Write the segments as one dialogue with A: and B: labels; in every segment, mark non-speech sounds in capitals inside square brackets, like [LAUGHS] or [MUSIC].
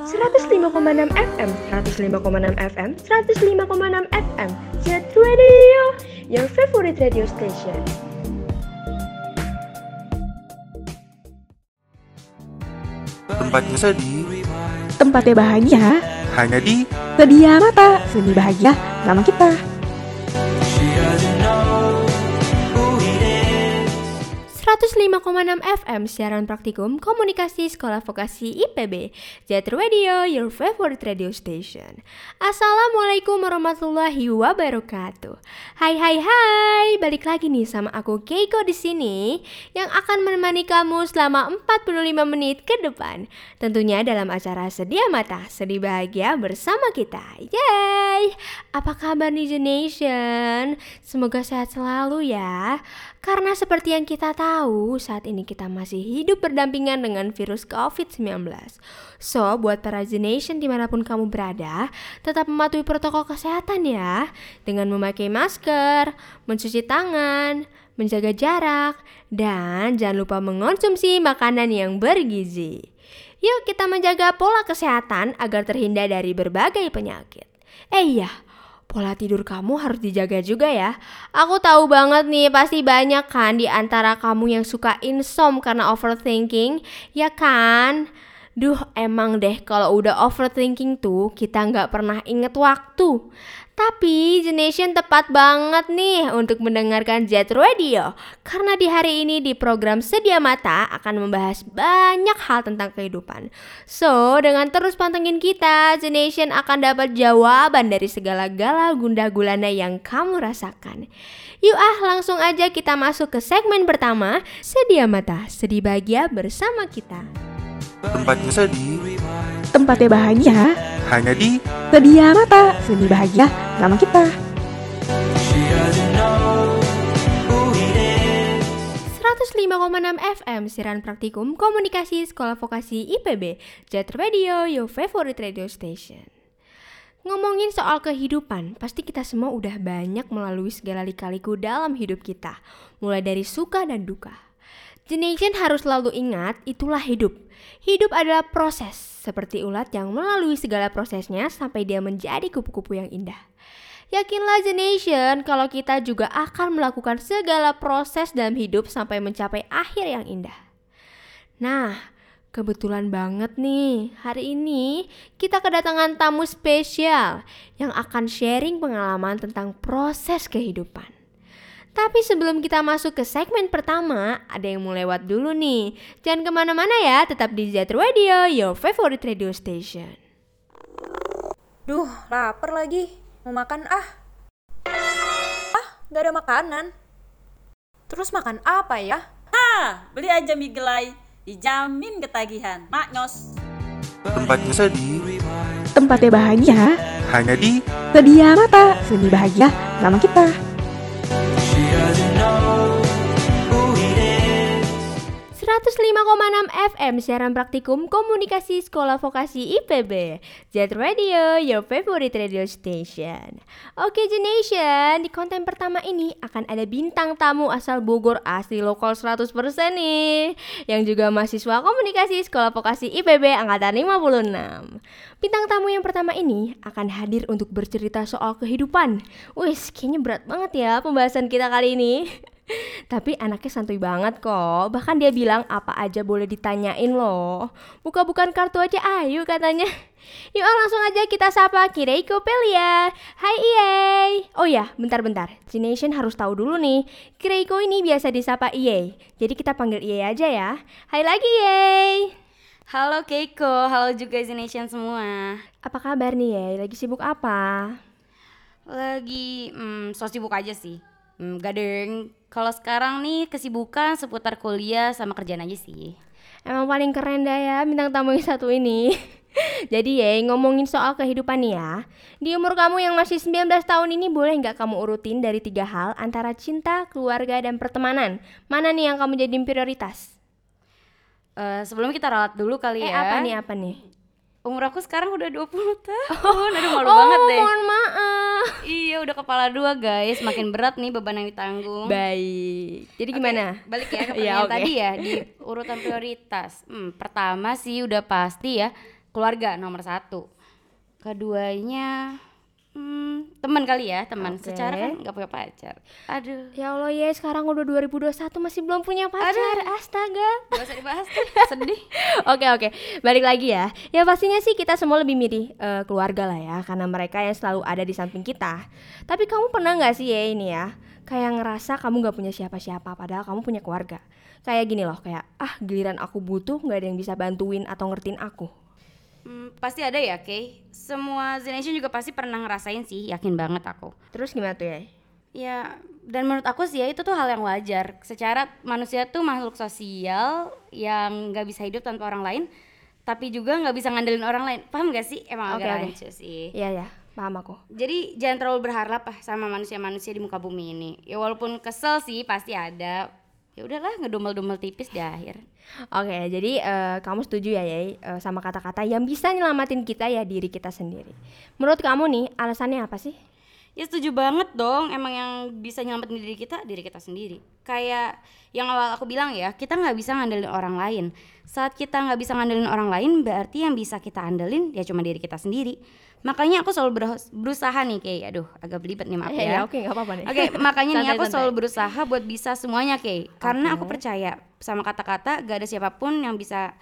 A: 105,6 FM, 105,6 FM, 105,6 FM. Jet Radio, your favorite radio station.
B: Tempatnya sedih,
C: Tempatnya bahagia,
B: hanya di
C: sedia mata, sedih bahagia sama kita.
A: 105,6 FM siaran praktikum komunikasi sekolah vokasi IPB Jet Radio your favorite radio station. Assalamualaikum warahmatullahi wabarakatuh. Hai hai hai. Balik lagi nih sama aku Keiko di sini yang akan menemani kamu selama 45 menit ke depan. Tentunya dalam acara sedia mata sedih bahagia bersama kita. Yeay! Apa kabar nih Nation semoga sehat selalu ya karena seperti yang kita tahu, saat ini kita masih hidup berdampingan dengan virus COVID-19. So, buat para Nation di mana pun kamu berada, tetap mematuhi protokol kesehatan ya. Dengan memakai masker, mencuci tangan, menjaga jarak, dan jangan lupa mengonsumsi makanan yang bergizi. Yuk kita menjaga pola kesehatan agar terhindar dari berbagai penyakit. Eh iya, Pola tidur kamu harus dijaga juga ya. Aku tahu banget nih, pasti banyak kan di antara kamu yang suka insom karena overthinking, ya kan? Duh, emang deh kalau udah overthinking tuh kita nggak pernah inget waktu. Tapi Generation tepat banget nih untuk mendengarkan Jet Radio. Karena di hari ini di program Sedia Mata akan membahas banyak hal tentang kehidupan. So dengan terus pantengin kita Generation akan dapat jawaban dari segala galau gundah gulana yang kamu rasakan. Yuk ah langsung aja kita masuk ke segmen pertama Sedia Mata, sedih bahagia bersama kita
B: tempatnya sedih,
C: Tempatnya bahagia,
B: hanya di
C: sedia mata, sedih bahagia sama kita.
A: 105,6 FM Siaran Praktikum Komunikasi Sekolah Vokasi IPB Jet Radio, your favorite radio station. Ngomongin soal kehidupan, pasti kita semua udah banyak melalui segala lika-liku dalam hidup kita Mulai dari suka dan duka Generation harus selalu ingat, itulah hidup Hidup adalah proses, seperti ulat yang melalui segala prosesnya sampai dia menjadi kupu-kupu yang indah Yakinlah Generation kalau kita juga akan melakukan segala proses dalam hidup sampai mencapai akhir yang indah. Nah, kebetulan banget nih, hari ini kita kedatangan tamu spesial yang akan sharing pengalaman tentang proses kehidupan. Tapi sebelum kita masuk ke segmen pertama, ada yang mau lewat dulu nih. Jangan ke mana-mana ya, tetap di Z Radio, your favorite radio station.
D: Duh, lapar lagi. Mau makan ah. Ah, gak ada makanan. Terus makan apa ya?
E: Ah, beli aja mie gelai, dijamin ketagihan. Maknyos.
B: tempatnya sedih,
C: Tempatnya bahagia,
B: hanya di
C: sedia mata, sedih bahagia sama kita.
A: 105,6 FM siaran praktikum komunikasi sekolah vokasi IPB Jet Radio, your favorite radio station. Oke Generation, di konten pertama ini akan ada bintang tamu asal Bogor asli lokal 100% nih Yang juga mahasiswa komunikasi sekolah vokasi IPB angkatan 56 Bintang tamu yang pertama ini akan hadir untuk bercerita soal kehidupan. Wih, kayaknya berat banget ya pembahasan kita kali ini Tapi anaknya santuy banget kok. Bahkan dia bilang apa aja boleh ditanyain loh. Buka-bukan kartu aja ayo katanya. [LAUGHS] Yuk langsung aja kita sapa Kireiko Pelia. Hai Iye. Oh ya, bentar-bentar. Generation harus tahu dulu nih. Kireiko ini biasa disapa Iye. Jadi kita panggil Iye aja ya. Hai lagi Iye.
F: Halo Keiko, halo juga Nation semua.
A: Apa kabar nih Iye? Lagi sibuk apa?
F: Lagi hmm, so sibuk aja sih. Hmm, gak ada yang kalau sekarang nih kesibukan seputar kuliah sama kerjaan aja sih.
A: Emang paling keren dah ya bintang tamu yang satu ini. [LAUGHS] Jadi ya ngomongin soal kehidupan nih ya. Di umur kamu yang masih 19 tahun ini boleh nggak kamu urutin dari tiga hal antara cinta, keluarga, dan pertemanan? Mana nih yang kamu jadiin prioritas?
F: Eh, sebelum kita ralat dulu kali
A: Eh
F: ya.
A: apa nih apa nih?
F: Umur aku sekarang udah 20 [LAUGHS] tahun. Aduh malu banget deh.
A: Oh, mohon maaf.
F: Iya, udah kepala dua guys. Makin berat nih beban yang ditanggung.
A: Baik. Jadi gimana?
F: Balik ya [LAUGHS] ke
A: Iya,
F: pertanyaan
A: oke.
F: tadi ya di urutan prioritas. Hmm, pertama sih udah pasti ya keluarga nomor satu. Keduanya hmm, teman kali ya teman.
A: Oke.
F: Secara kan nggak punya pacar. Aduh.
A: Ya Allah ya sekarang udah 2021 masih belum punya pacar. Astaga. [LAUGHS]
F: Gak usah dibahas [LAUGHS] sedih.
A: Oke oke, balik lagi ya. Ya pastinya sih kita semua lebih milih eh, keluarga lah ya, karena mereka yang selalu ada di samping kita. Tapi kamu pernah nggak sih ya ini ya, kayak ngerasa kamu nggak punya siapa-siapa, padahal kamu punya keluarga. Kayak gini loh, kayak ah giliran aku butuh nggak ada yang bisa bantuin atau ngertiin aku.
F: Hmm, pasti ada ya, Kay. Semua Zenation juga pasti pernah ngerasain sih, yakin banget aku.
A: Terus gimana tuh ya?
F: Ya, dan menurut aku sih ya itu tuh hal yang wajar. Secara manusia tuh makhluk sosial yang nggak bisa hidup tanpa orang lain, tapi juga nggak bisa ngandelin orang lain. Paham gak sih? Emang
A: Oke,
F: agak
A: oke.
F: lucu sih.
A: Iya ya, paham aku.
F: Jadi jangan terlalu berharap lah sama manusia-manusia di muka bumi ini. Ya walaupun kesel sih pasti ada. Ya udahlah ngedumel-dumel tipis di akhir.
A: Oke, jadi eh, kamu setuju ya Yai eh, sama kata-kata yang bisa nyelamatin kita ya diri kita sendiri. Menurut kamu nih alasannya apa sih?
F: Ya setuju banget dong. Emang yang bisa nyelamatin diri kita diri kita sendiri. Kayak yang awal aku bilang ya, kita nggak bisa ngandelin orang lain. Saat kita nggak bisa ngandelin orang lain, berarti yang bisa kita andelin ya cuma diri kita sendiri. Makanya aku selalu berusaha nih kayak, aduh agak belibet nih maaf
A: Eh,
F: ya.
A: oke nggak apa-apa nih.
F: Oke, makanya nih aku
A: santai.
F: selalu berusaha buat bisa semuanya, Kay. Karena aku
A: Oke.
F: percaya sama kata-kata gak ada siapa pun yang bisa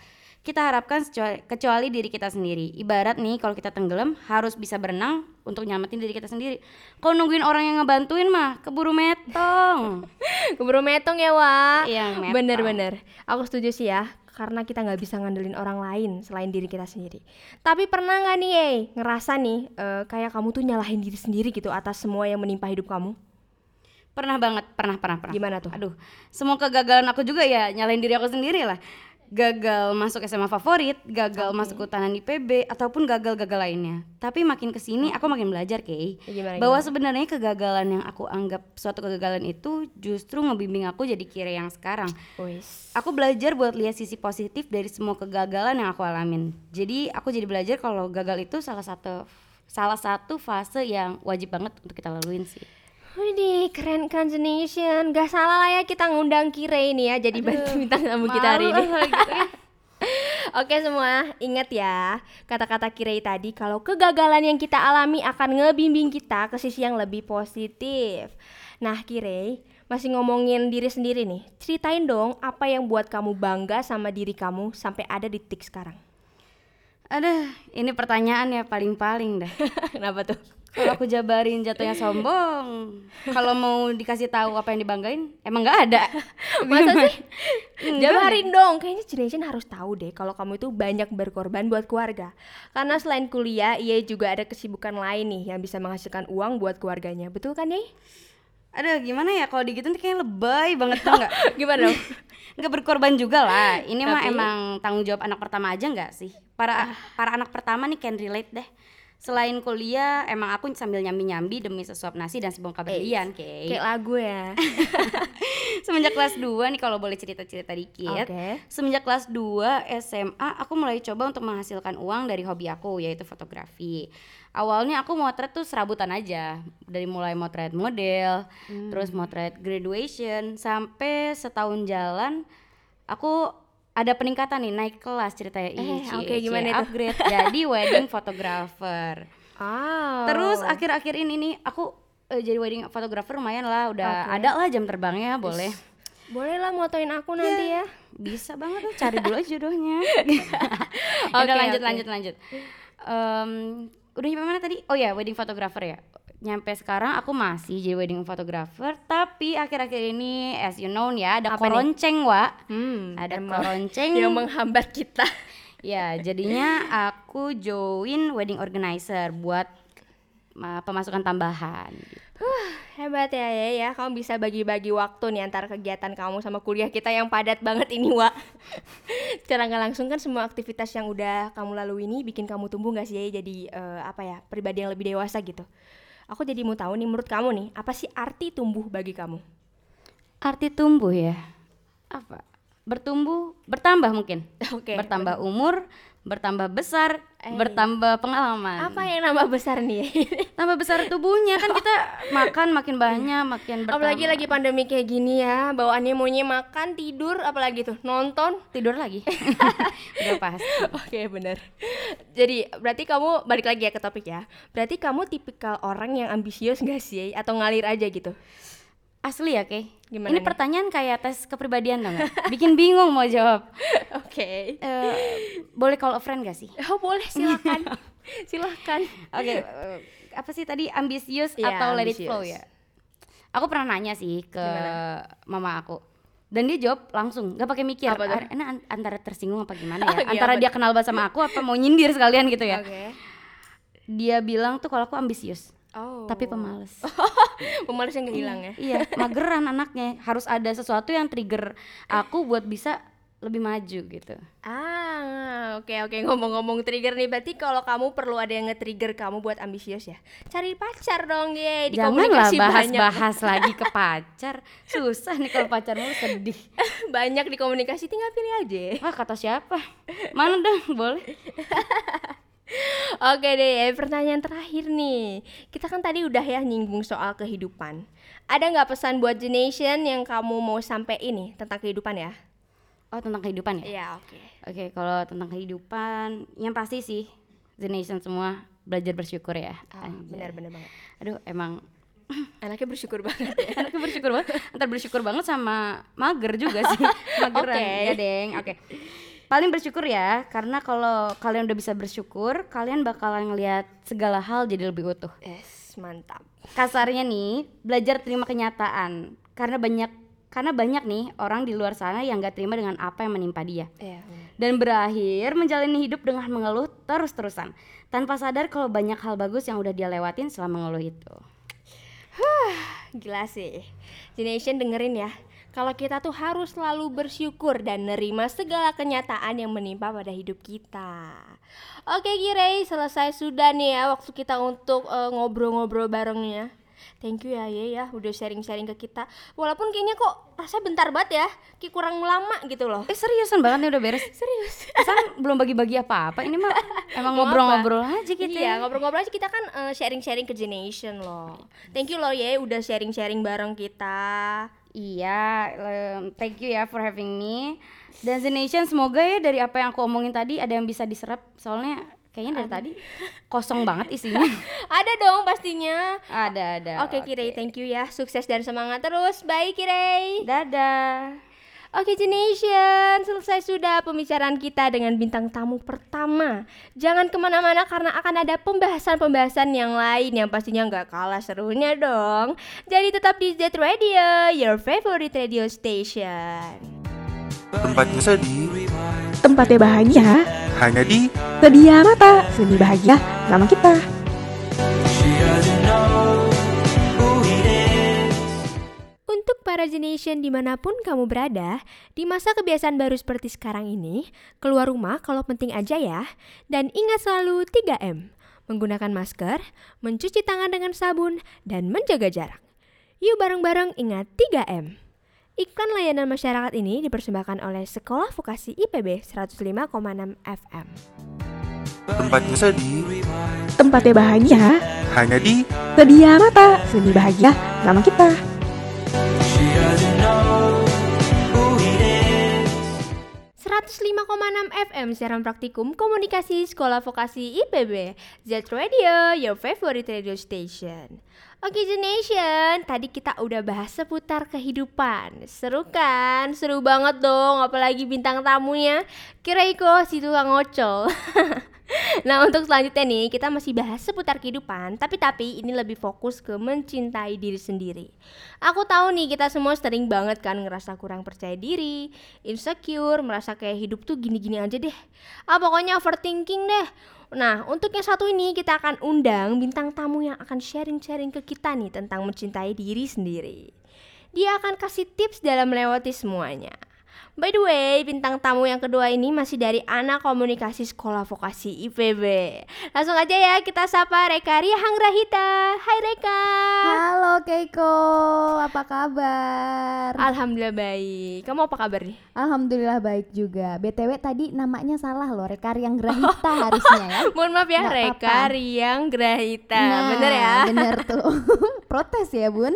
F: kita harapkan kecuali diri kita sendiri. Ibarat nih kalau kita tenggelam harus bisa berenang untuk nyelamatin diri kita sendiri. Kalau nungguin orang yang ngebantuin mah keburu metong. [LAUGHS]
A: Keburu metong ya Wak
F: Iya, metong.
A: Bener-bener Aku setuju sih ya Karena kita nggak bisa ngandelin orang lain Selain diri kita sendiri Tapi pernah nggak nih Yey Ngerasa nih eh, Kayak kamu tuh nyalahin diri sendiri gitu Atas semua yang menimpa hidup kamu
F: pernah banget, pernah pernah pernah.
A: Gimana tuh?
F: Aduh, semua kegagalan aku juga ya nyalain diri aku sendiri lah. Gagal masuk SMA favorit, gagal masuk kehutanan IPB ataupun gagal-gagal lainnya. Tapi makin ke sini aku makin belajar, Kay.
A: Ya,
F: bahwa sebenarnya kegagalan yang aku anggap suatu kegagalan itu justru ngebimbing aku jadi kira yang sekarang.
A: Wis
F: Aku belajar buat lihat sisi positif dari semua kegagalan yang aku alamin. Jadi aku jadi belajar kalau gagal itu salah satu salah satu fase yang wajib banget untuk kita laluin sih.
A: Widih keren kan Nation Gak salah lah ya kita ngundang Kire ini ya Jadi bantu bintang tamu kita hari ini [LAUGHS]
F: gitu ya. [LAUGHS]
A: Oke semua, ingat ya kata-kata Kirei tadi kalau kegagalan yang kita alami akan ngebimbing kita ke sisi yang lebih positif. Nah Kirei, masih ngomongin diri sendiri nih, ceritain dong apa yang buat kamu bangga sama diri kamu sampai ada di titik sekarang.
F: Aduh, ini pertanyaan ya paling-paling dah. [LAUGHS]
A: Kenapa tuh?
F: Kalau aku jabarin jatuhnya sombong. Kalau mau dikasih tahu apa yang dibanggain, emang nggak ada. [LAUGHS]
A: Masa sih? Jabarin dong, kayaknya Generation harus tahu deh kalau kamu itu banyak berkorban buat keluarga. Karena selain kuliah, ia juga ada kesibukan lain nih yang bisa menghasilkan uang buat keluarganya. Betul kan, Yei?
F: Aduh, gimana ya kalau digituin kayaknya lebay banget tuh nggak? [LAUGHS]
A: Gimana dong?
F: Nggak berkorban juga lah. Ini mah
A: Tapi-
F: emang tanggung jawab anak pertama aja nggak sih? Para para anak pertama nih can relate deh. Selain kuliah, emang aku sambil nyambi-nyambi demi sesuap nasi dan sebongkar berlian, Kay.
A: Kayak lagu ya. [LAUGHS]
F: Semenjak kelas 2 nih kalau boleh cerita-cerita dikit.
A: Oke.
F: Semenjak kelas 2 SMA aku mulai coba untuk menghasilkan uang dari hobi aku yaitu fotografi. Awalnya aku motret tuh serabutan aja. Dari mulai motret model, terus motret graduation sampai setahun jalan aku ada peningkatan nih naik kelas ceritanya
A: Eh, oke,
F: cie,
A: gimana itu?
F: upgrade jadi wedding photographer.
A: Oh.
F: Terus akhir-akhir ini nih aku eh, jadi wedding photographer lumayan lah udah
A: Oke.
F: ada lah jam terbangnya boleh.
A: boleh lah motoin aku nanti ya.
F: Bisa banget tuh cari dulu aja jodohnya. [LAUGHS]
A: Oke,
F: Udah lanjut
A: oke.
F: lanjut lanjut. Em, udah nyampe mana tadi? Oh ya wedding photographer ya. Nyampe sekarang aku masih jadi wedding photographer, tapi akhir-akhir ini as you know ya ada
A: Apa nih?
F: koronceng, Wak.
A: Hmm,
F: Ada
A: emang
F: koronceng.
A: yang menghambat kita. [LAUGHS]
F: Ya, jadinya aku join wedding organizer buat uh, pemasukan tambahan.
A: Hebat ya ya, ya. kamu bisa bagi-bagi waktu nih antara kegiatan kamu sama kuliah kita yang padat banget ini, Wak. [LAUGHS] Secara nggak langsung kan semua aktivitas yang udah kamu lalui ini bikin kamu tumbuh nggak sih ya jadi eh, apa ya pribadi yang lebih dewasa gitu. Aku jadi mau tahu nih menurut kamu nih apa sih arti tumbuh bagi kamu?
F: Arti tumbuh ya? Apa? Bertumbuh, bertambah mungkin. [LAUGHS]
A: Oke.
F: bertambah umur, bertambah besar,
A: Eh.
F: bertambah pengalaman.
A: Apa yang nambah besar nih? [LAUGHS]
F: Tambah besar tubuhnya kan kita [LAUGHS] makan makin banyak, makin bertambah.
A: apalagi lagi pandemi kayak gini ya, bawaannya maunya makan, tidur, apalagi tuh nonton.
F: tidur lagi. [LAUGHS] Udah pasti.
A: Oke bener Jadi berarti kamu balik lagi ya ke topik ya Berarti kamu tipikal orang yang ambisius gak sih? Atau ngalir aja gitu?
F: Asli ya, Kay?
A: Gimana
F: Ini
A: nih?
F: pertanyaan kayak tes kepribadian dong. Bikin bingung mau jawab. [LAUGHS]
A: Oke
F: Eh, boleh call a friend gak sih?
A: Oh boleh silakan [LAUGHS] Silakan
F: Oke, eh, apa sih tadi ambisius
A: Iya,
F: atau let it flow ya? Aku pernah nanya sih ke
A: Gimana?
F: mama aku. Dan dia jawab langsung, nggak pakai mikir.
A: Apa tuh?
F: "Ah, Ini an- antara tersinggung apa gimana [LAUGHS]
A: Oh,
F: ya?
A: iya,
F: antara dia kenal banget sama aku apa mau nyindir sekalian gitu ya?
A: Oke
F: Dia bilang tuh kalau aku ambisius,
A: Oh
F: tapi pemalas. [LAUGHS]
A: Pemalas yang gak hilang ya?
F: iya, mageran anaknya. Harus ada sesuatu yang trigger aku buat bisa lebih maju gitu.
A: Ah, oke oke ngomong-ngomong trigger nih berarti kalau kamu perlu ada yang nge-trigger kamu buat ambisius ya. Cari pacar dong, ye. Di
F: Janganlah bahas-bahas [LAUGHS] lagi ke pacar. Susah nih kalau pacarmu sedih. [LAUGHS]
A: banyak di komunikasi tinggal pilih aja.
F: Wah kata siapa? Mana dong boleh?
A: Oke deh, pertanyaan terakhir nih. Kita kan tadi udah ya nyinggung soal kehidupan. Ada nggak pesan buat Generation yang kamu mau sampai ini tentang kehidupan ya?
F: Oh tentang kehidupan ya?
A: Iya, oke.
F: Oke kalau tentang kehidupan yang pasti sih The Nation semua belajar bersyukur ya.
A: Ah,
F: Anjay.
A: benar-benar banget.
F: Aduh emang [CLEARS THROAT]
A: Anaknya bersyukur banget ya. [LAUGHS]
F: anaknya bersyukur banget. Ntar bersyukur banget sama mager juga sih. [LAUGHS] Mageran
A: Oke.
F: ya deng. Oke. Paling bersyukur ya karena kalau kalian udah bisa bersyukur, kalian bakalan ngelihat segala hal jadi lebih utuh.
A: Yes, mantap.
F: kasarnya nih belajar terima kenyataan karena banyak karena banyak nih orang di luar sana yang gak terima dengan apa yang menimpa dia
A: Iya, benar.
F: dan berakhir menjalani hidup dengan mengeluh terus-terusan tanpa sadar kalau banyak hal bagus yang udah dia lewatin selama mengeluh itu
A: Gila sih. Generation dengerin ya. Kalau kita tuh harus selalu bersyukur dan nerima segala kenyataan yang menimpa pada hidup kita. Oke Kirei, selesai sudah nih ya waktu kita untuk eh, ngobrol-ngobrol barengnya. Thank you ya Ye ya udah sharing-sharing ke kita. Walaupun kayaknya kok rasanya bentar banget ya, kayak kurang lama gitu loh.
F: eh seriusan banget nih udah beres [LAUGHS]
A: Serius.
F: Kan belum bagi-bagi apa-apa ini mah [LAUGHS] emang ngobrol-ngobrol aja gitu
A: Iya,
F: ya
A: ngobrol-ngobrol aja kita kan eh, sharing-sharing ke Generation loh. Thank you loh Ye udah sharing-sharing bareng kita.
F: Iya, em, thank you ya for having me. Dan The Nation semoga ya dari apa yang aku omongin tadi ada yang bisa diserap soalnya kayaknya dari tadi kosong banget isinya. [LAUGHS]
A: Ada dong pastinya.
F: ada ada.
A: Oke Kirei, thank you ya. Sukses dan semangat terus. Bye Kirei.
F: Dadah.
A: Oke Generation, selesai sudah pembicaraan kita dengan bintang tamu pertama. Jangan ke mana-mana karena akan ada pembahasan-pembahasan yang lain yang pastinya nggak kalah serunya dong. Jadi tetap di Z Radio, your favorite radio station.
B: Tempatnya sedih,
C: Tempatnya bahagia,
B: hanya di
C: sedia mata, seni bahagia, nama kita.
A: Generation di mana pun kamu berada, di masa kebiasaan baru seperti sekarang ini, keluar rumah kalau penting aja ya, dan ingat selalu 3M, menggunakan masker, mencuci tangan dengan sabun, dan menjaga jarak. Yuk bareng-bareng ingat 3M. Iklan layanan masyarakat ini dipersembahkan oleh Sekolah Vokasi IPB 105,6 FM.
B: tempatnya sedih,
C: Tempatnya bahagia,
B: hanya di
C: sedia mata, seni bahagia, nama kita.
A: Enam FM siaran praktikum komunikasi sekolah vokasi IPB Z Radio, your favorite radio station. Oke Generation, tadi kita udah bahas seputar kehidupan. Seru kan? Seru banget dong, apalagi bintang tamunya. Kiraiko si tukang ngocol [LAUGHS] [LAUGHS] Nah untuk selanjutnya nih kita masih bahas seputar kehidupan Tapi tapi ini lebih fokus ke mencintai diri sendiri. Aku tahu nih kita semua sering banget kan ngerasa kurang percaya diri Insecure, merasa kayak hidup tuh gini-gini aja deh. Ah pokoknya overthinking deh. Nah untuk yang satu ini kita akan undang bintang tamu yang akan sharing-sharing ke kita nih Tentang mencintai diri sendiri. Dia akan kasih tips dalam melewati semuanya By the way, bintang tamu yang kedua ini masih dari anak komunikasi sekolah vokasi IPB. Langsung aja ya kita sapa Reka Ria Hangrahita. Hai Reka.
G: Halo Keiko, apa kabar?
A: Alhamdulillah baik. Kamu apa kabar nih?
G: Alhamdulillah baik juga. BTW tadi namanya salah loh, Reka Riang Grahita [LAUGHS] harusnya ya.
A: Mohon maaf ya
G: Nggak
A: Reka
G: apa-apa.
A: Riang Grahita.
G: Nah,
A: Bener ya?
G: Bener tuh. [LAUGHS] Protes ya bun.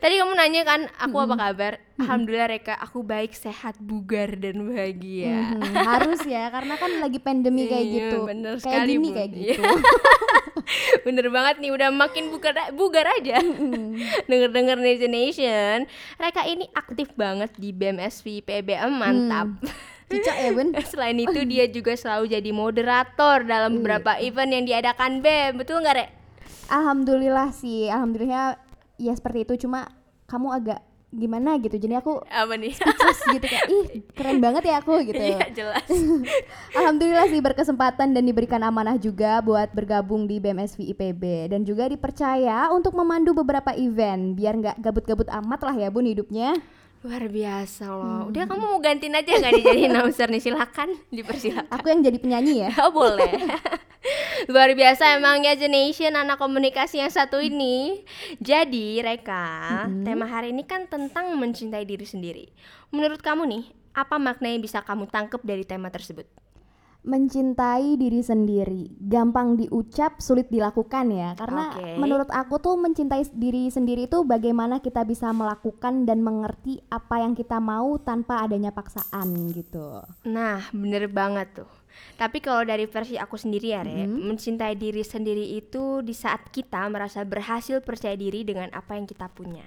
A: Tadi kamu nanya kan aku apa kabar? Alhamdulillah Reka, aku baik, sehat, bugar dan bahagia.
G: Mhm, harus ya, karena kan lagi pandemi kayak
A: Iya,
G: gitu.
A: bener
G: kayak
A: sekali,
G: gini
A: Bun.
G: kayak
A: Iya.
G: gitu. [LAUGHS]
A: Bener banget nih, udah makin bugar, bugar aja. [LAUGHS] Denger-denger Nation Nation, Reka ini aktif banget di BMSV PBM mantap.
G: Cicak ya bun. [LAUGHS]
A: Selain itu dia juga selalu jadi moderator dalam beberapa event yang diadakan BEM, betul nggak Rek?
G: Alhamdulillah sih, alhamdulillah ya seperti itu. Cuma kamu agak gimana gitu. Jadi aku
A: Apa nih?
G: speechless gitu kayak ih keren banget ya aku gitu.
A: Iya jelas. [LAUGHS]
G: Alhamdulillah sih berkesempatan dan diberikan amanah juga buat bergabung di BMSV IPB dan juga dipercaya untuk memandu beberapa event biar nggak gabut-gabut amat lah ya bun hidupnya.
A: Luar biasa loh. Udah kamu mau gantiin aja nggak nih jadi announcer nih? Silakan, [LAUGHS] dipersilakan.
G: Aku yang jadi penyanyi ya. [LAUGHS]
A: Oh boleh. [LAUGHS] Luar biasa emang ya Generation anak komunikasi yang satu ini. Jadi Reka, tema hari ini kan tentang mencintai diri sendiri. Menurut kamu nih, apa makna yang bisa kamu tangkep dari tema tersebut?
G: Mencintai diri sendiri, gampang diucap, sulit dilakukan ya. Karena
A: Oke.
G: menurut aku tuh mencintai diri sendiri itu bagaimana kita bisa melakukan dan mengerti apa yang kita mau tanpa adanya paksaan gitu.
A: Nah, bener banget tuh. Tapi kalau dari versi aku sendiri ya, Re, mencintai diri sendiri itu di saat kita merasa berhasil percaya diri dengan apa yang kita punya.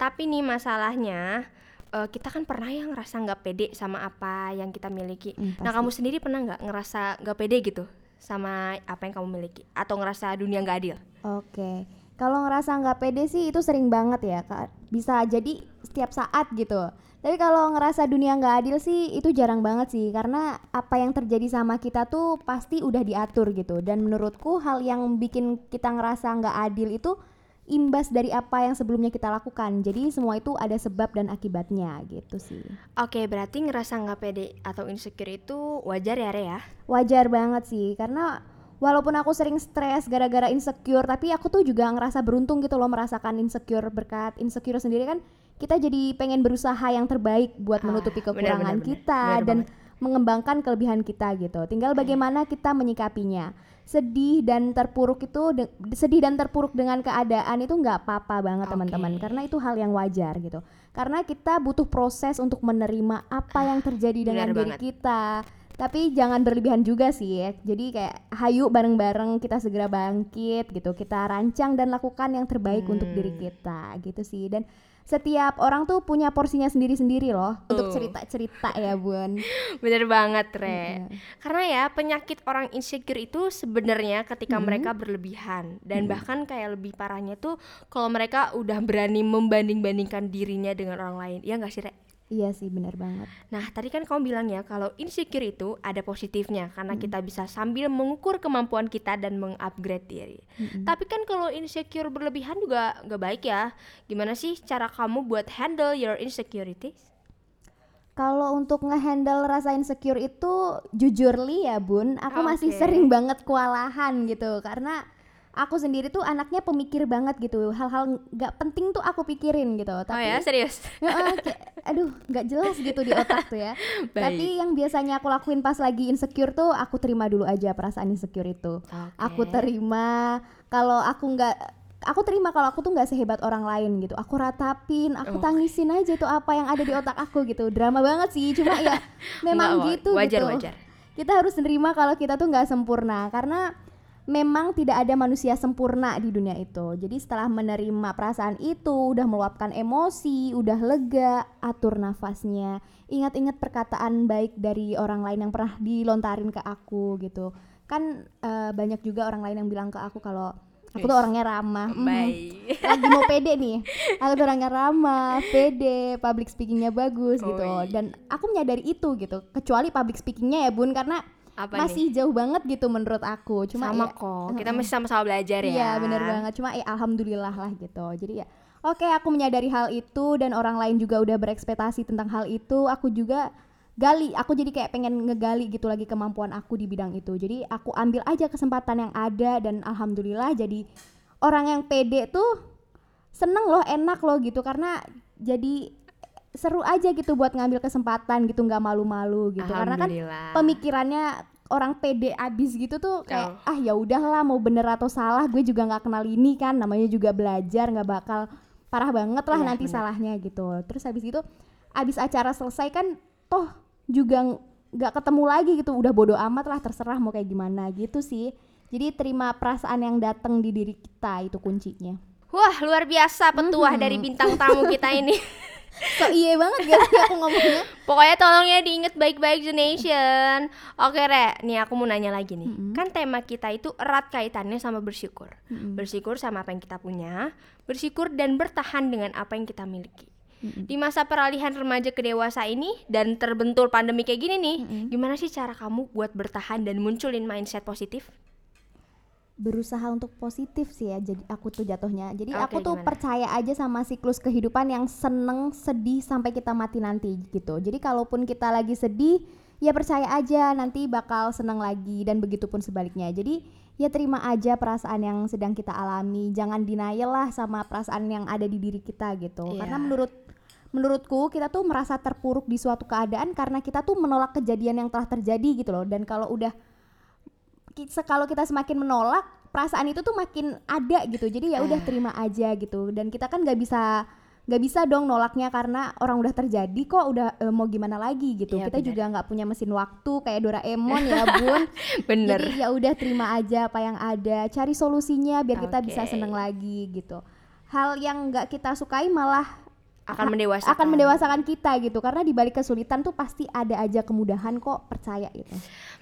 A: Tapi nih masalahnya eh, kita kan pernah yang ngerasa nggak pede sama apa yang kita miliki.
G: Hmm,
A: nah kamu sendiri pernah nggak ngerasa nggak pede gitu sama apa yang kamu miliki atau ngerasa dunia nggak adil?
G: Oke, kalau ngerasa nggak pede sih itu sering banget ya kak. Bisa jadi setiap saat gitu. Tapi kalau ngerasa dunia nggak adil sih itu jarang banget sih karena apa yang terjadi sama kita tuh pasti udah diatur gitu. Dan menurutku hal yang bikin kita ngerasa nggak adil itu imbas dari apa yang sebelumnya kita lakukan. Jadi semua itu ada sebab dan akibatnya gitu sih.
A: Oke, berarti ngerasa nggak pede atau insecure itu wajar ya, Re ya?
G: Wajar banget sih karena walaupun aku sering stres gara-gara insecure tapi aku tuh juga ngerasa beruntung gitu loh merasakan insecure berkat insecure sendiri kan kita jadi pengen berusaha yang terbaik buat
A: Ah,
G: menutupi kekurangan
A: benar, benar.
G: kita
A: Benar
G: dan
A: banget.
G: mengembangkan kelebihan kita gitu. Tinggal bagaimana kita menyikapinya. Sedih dan terpuruk itu de- sedih dan terpuruk dengan keadaan itu nggak apa-apa banget
A: Oke.
G: teman-teman karena itu hal yang wajar gitu. Karena kita butuh proses untuk menerima apa yang terjadi dengan
A: benar
G: diri
A: banget.
G: kita. Tapi jangan berlebihan juga sih ya. Jadi kayak hayu bareng-bareng kita segera bangkit gitu. Kita rancang dan lakukan yang terbaik untuk diri
A: Hmm.
G: kita gitu sih. Dan setiap orang tuh punya porsinya sendiri-sendiri loh untuk
A: Tuh.
G: cerita-cerita ya, Bun. [LAUGHS]
A: Bener banget, Re.
G: Iya.
A: Karena ya penyakit orang insecure itu sebenarnya ketika
G: Mm-hmm.
A: mereka berlebihan dan bahkan kayak lebih parahnya tuh kalau mereka udah berani membanding-bandingkan dirinya dengan orang lain. Iya nggak sih, Re?
G: Iya sih, benar banget.
A: Nah, tadi kan kamu bilang ya kalau insecure itu ada positifnya karena kita bisa sambil mengukur kemampuan kita dan mengupgrade diri. Tapi kan kalau insecure berlebihan juga nggak baik ya. Gimana sih cara kamu buat handle your insecurities?
G: Kalau untuk ngehandle rasa insecure itu jujur li ya bun, aku masih
A: Oke.
G: sering banget kewalahan gitu karena aku sendiri tuh anaknya pemikir banget gitu, hal-hal nggak penting tuh aku pikirin gitu.
A: oh
G: Tapi
A: ya, serius? [LAUGHS]
G: Heeh, kayak, aduh nggak jelas gitu di otak tuh ya. [LAUGHS] Tapi yang biasanya aku lakuin pas lagi insecure tuh aku terima dulu aja perasaan insecure itu. Aku
A: Oke.
G: terima kalau aku nggak aku terima kalau aku tuh nggak sehebat orang lain gitu. Aku ratapin, aku tangisin aja tuh apa yang ada di otak aku gitu. Drama banget sih, cuma ya [LAUGHS] memang
A: Nggak,
G: gitu
A: wajar,
G: gitu.
A: wajar.
G: Kita harus nerima kalau kita tuh nggak sempurna karena memang tidak ada manusia sempurna di dunia itu. Jadi setelah menerima perasaan itu, udah meluapkan emosi, udah lega, atur nafasnya. Ingat-ingat perkataan baik dari orang lain yang pernah dilontarin ke aku gitu. Kan eh, banyak juga orang lain yang bilang ke aku kalau aku tuh orangnya ramah.
A: Baik.
G: Lagi mau pede nih. [LAUGHS] Aku tuh orangnya ramah, pede, public speakingnya bagus gitu.
A: Oi.
G: Dan aku menyadari itu gitu. Kecuali public speakingnya ya bun, karena
A: Apa
G: masih
A: nih?
G: jauh banget gitu menurut aku. Cuma
A: sama
G: ya,
A: kok. Kita masih sama-sama belajar ya.
G: Iya bener banget. Cuma ya alhamdulillah lah gitu. Jadi ya oke aku menyadari hal itu dan orang lain juga udah berekspektasi tentang hal itu aku juga gali aku jadi kayak pengen ngegali gitu lagi kemampuan aku di bidang itu jadi aku ambil aja kesempatan yang ada dan alhamdulillah jadi orang yang pede tuh seneng loh enak loh gitu karena jadi seru aja gitu buat ngambil kesempatan gitu nggak malu-malu gitu. Karena kan pemikirannya orang pede abis gitu tuh kayak ah ya udahlah mau bener atau salah gue juga nggak kenal ini kan namanya juga belajar nggak bakal parah banget lah
A: Iya,
G: nanti
A: bener.
G: salahnya gitu. Terus habis itu abis acara selesai kan toh juga ng- nggak ketemu lagi gitu udah bodo amat lah terserah mau kayak gimana gitu sih. Jadi terima perasaan yang datang di diri kita itu kuncinya.
A: Wah, luar biasa petuah dari bintang tamu kita ini. [LAUGHS]
G: so iya banget gak sih aku ngomongnya
A: Pokoknya tolong ya diinget baik-baik The Nation. Oke, Re, nih aku mau nanya lagi nih. Kan tema kita itu erat kaitannya sama bersyukur. Bersyukur sama apa yang kita punya, bersyukur dan bertahan dengan apa yang kita miliki. Di masa peralihan remaja ke dewasa ini dan terbentur pandemi kayak gini nih, gimana sih cara kamu buat bertahan dan munculin mindset positif?
G: Berusaha untuk positif sih ya jadi aku tuh jatuhnya. Jadi
A: Oke,
G: aku tuh
A: gimana?
G: percaya aja sama siklus kehidupan yang seneng sedih sampai kita mati nanti gitu. Jadi kalaupun kita lagi sedih ya percaya aja nanti bakal seneng lagi dan begitupun sebaliknya. Jadi ya terima aja perasaan yang sedang kita alami. Jangan denial lah sama perasaan yang ada di diri kita gitu.
A: Iya.
G: karena menurut menurutku kita tuh merasa terpuruk di suatu keadaan karena kita tuh menolak kejadian yang telah terjadi gitu loh. Dan kalau udah kalau kita semakin menolak perasaan itu tuh makin ada gitu. Jadi ya udah terima aja gitu. Dan kita kan nggak bisa nggak bisa dong nolaknya karena orang udah terjadi kok udah eh, mau gimana lagi gitu.
A: Iya,
G: kita
A: bener.
G: juga nggak punya mesin waktu kayak Doraemon ya [LAUGHS] bun.
A: Bener.
G: jadi ya udah terima aja apa yang ada. Cari solusinya biar kita bisa seneng lagi gitu. Hal yang nggak kita sukai malah
A: Akan mendewasakan.
G: akan mendewasakan kita gitu. Karena di balik kesulitan tuh pasti ada aja kemudahan kok percaya gitu.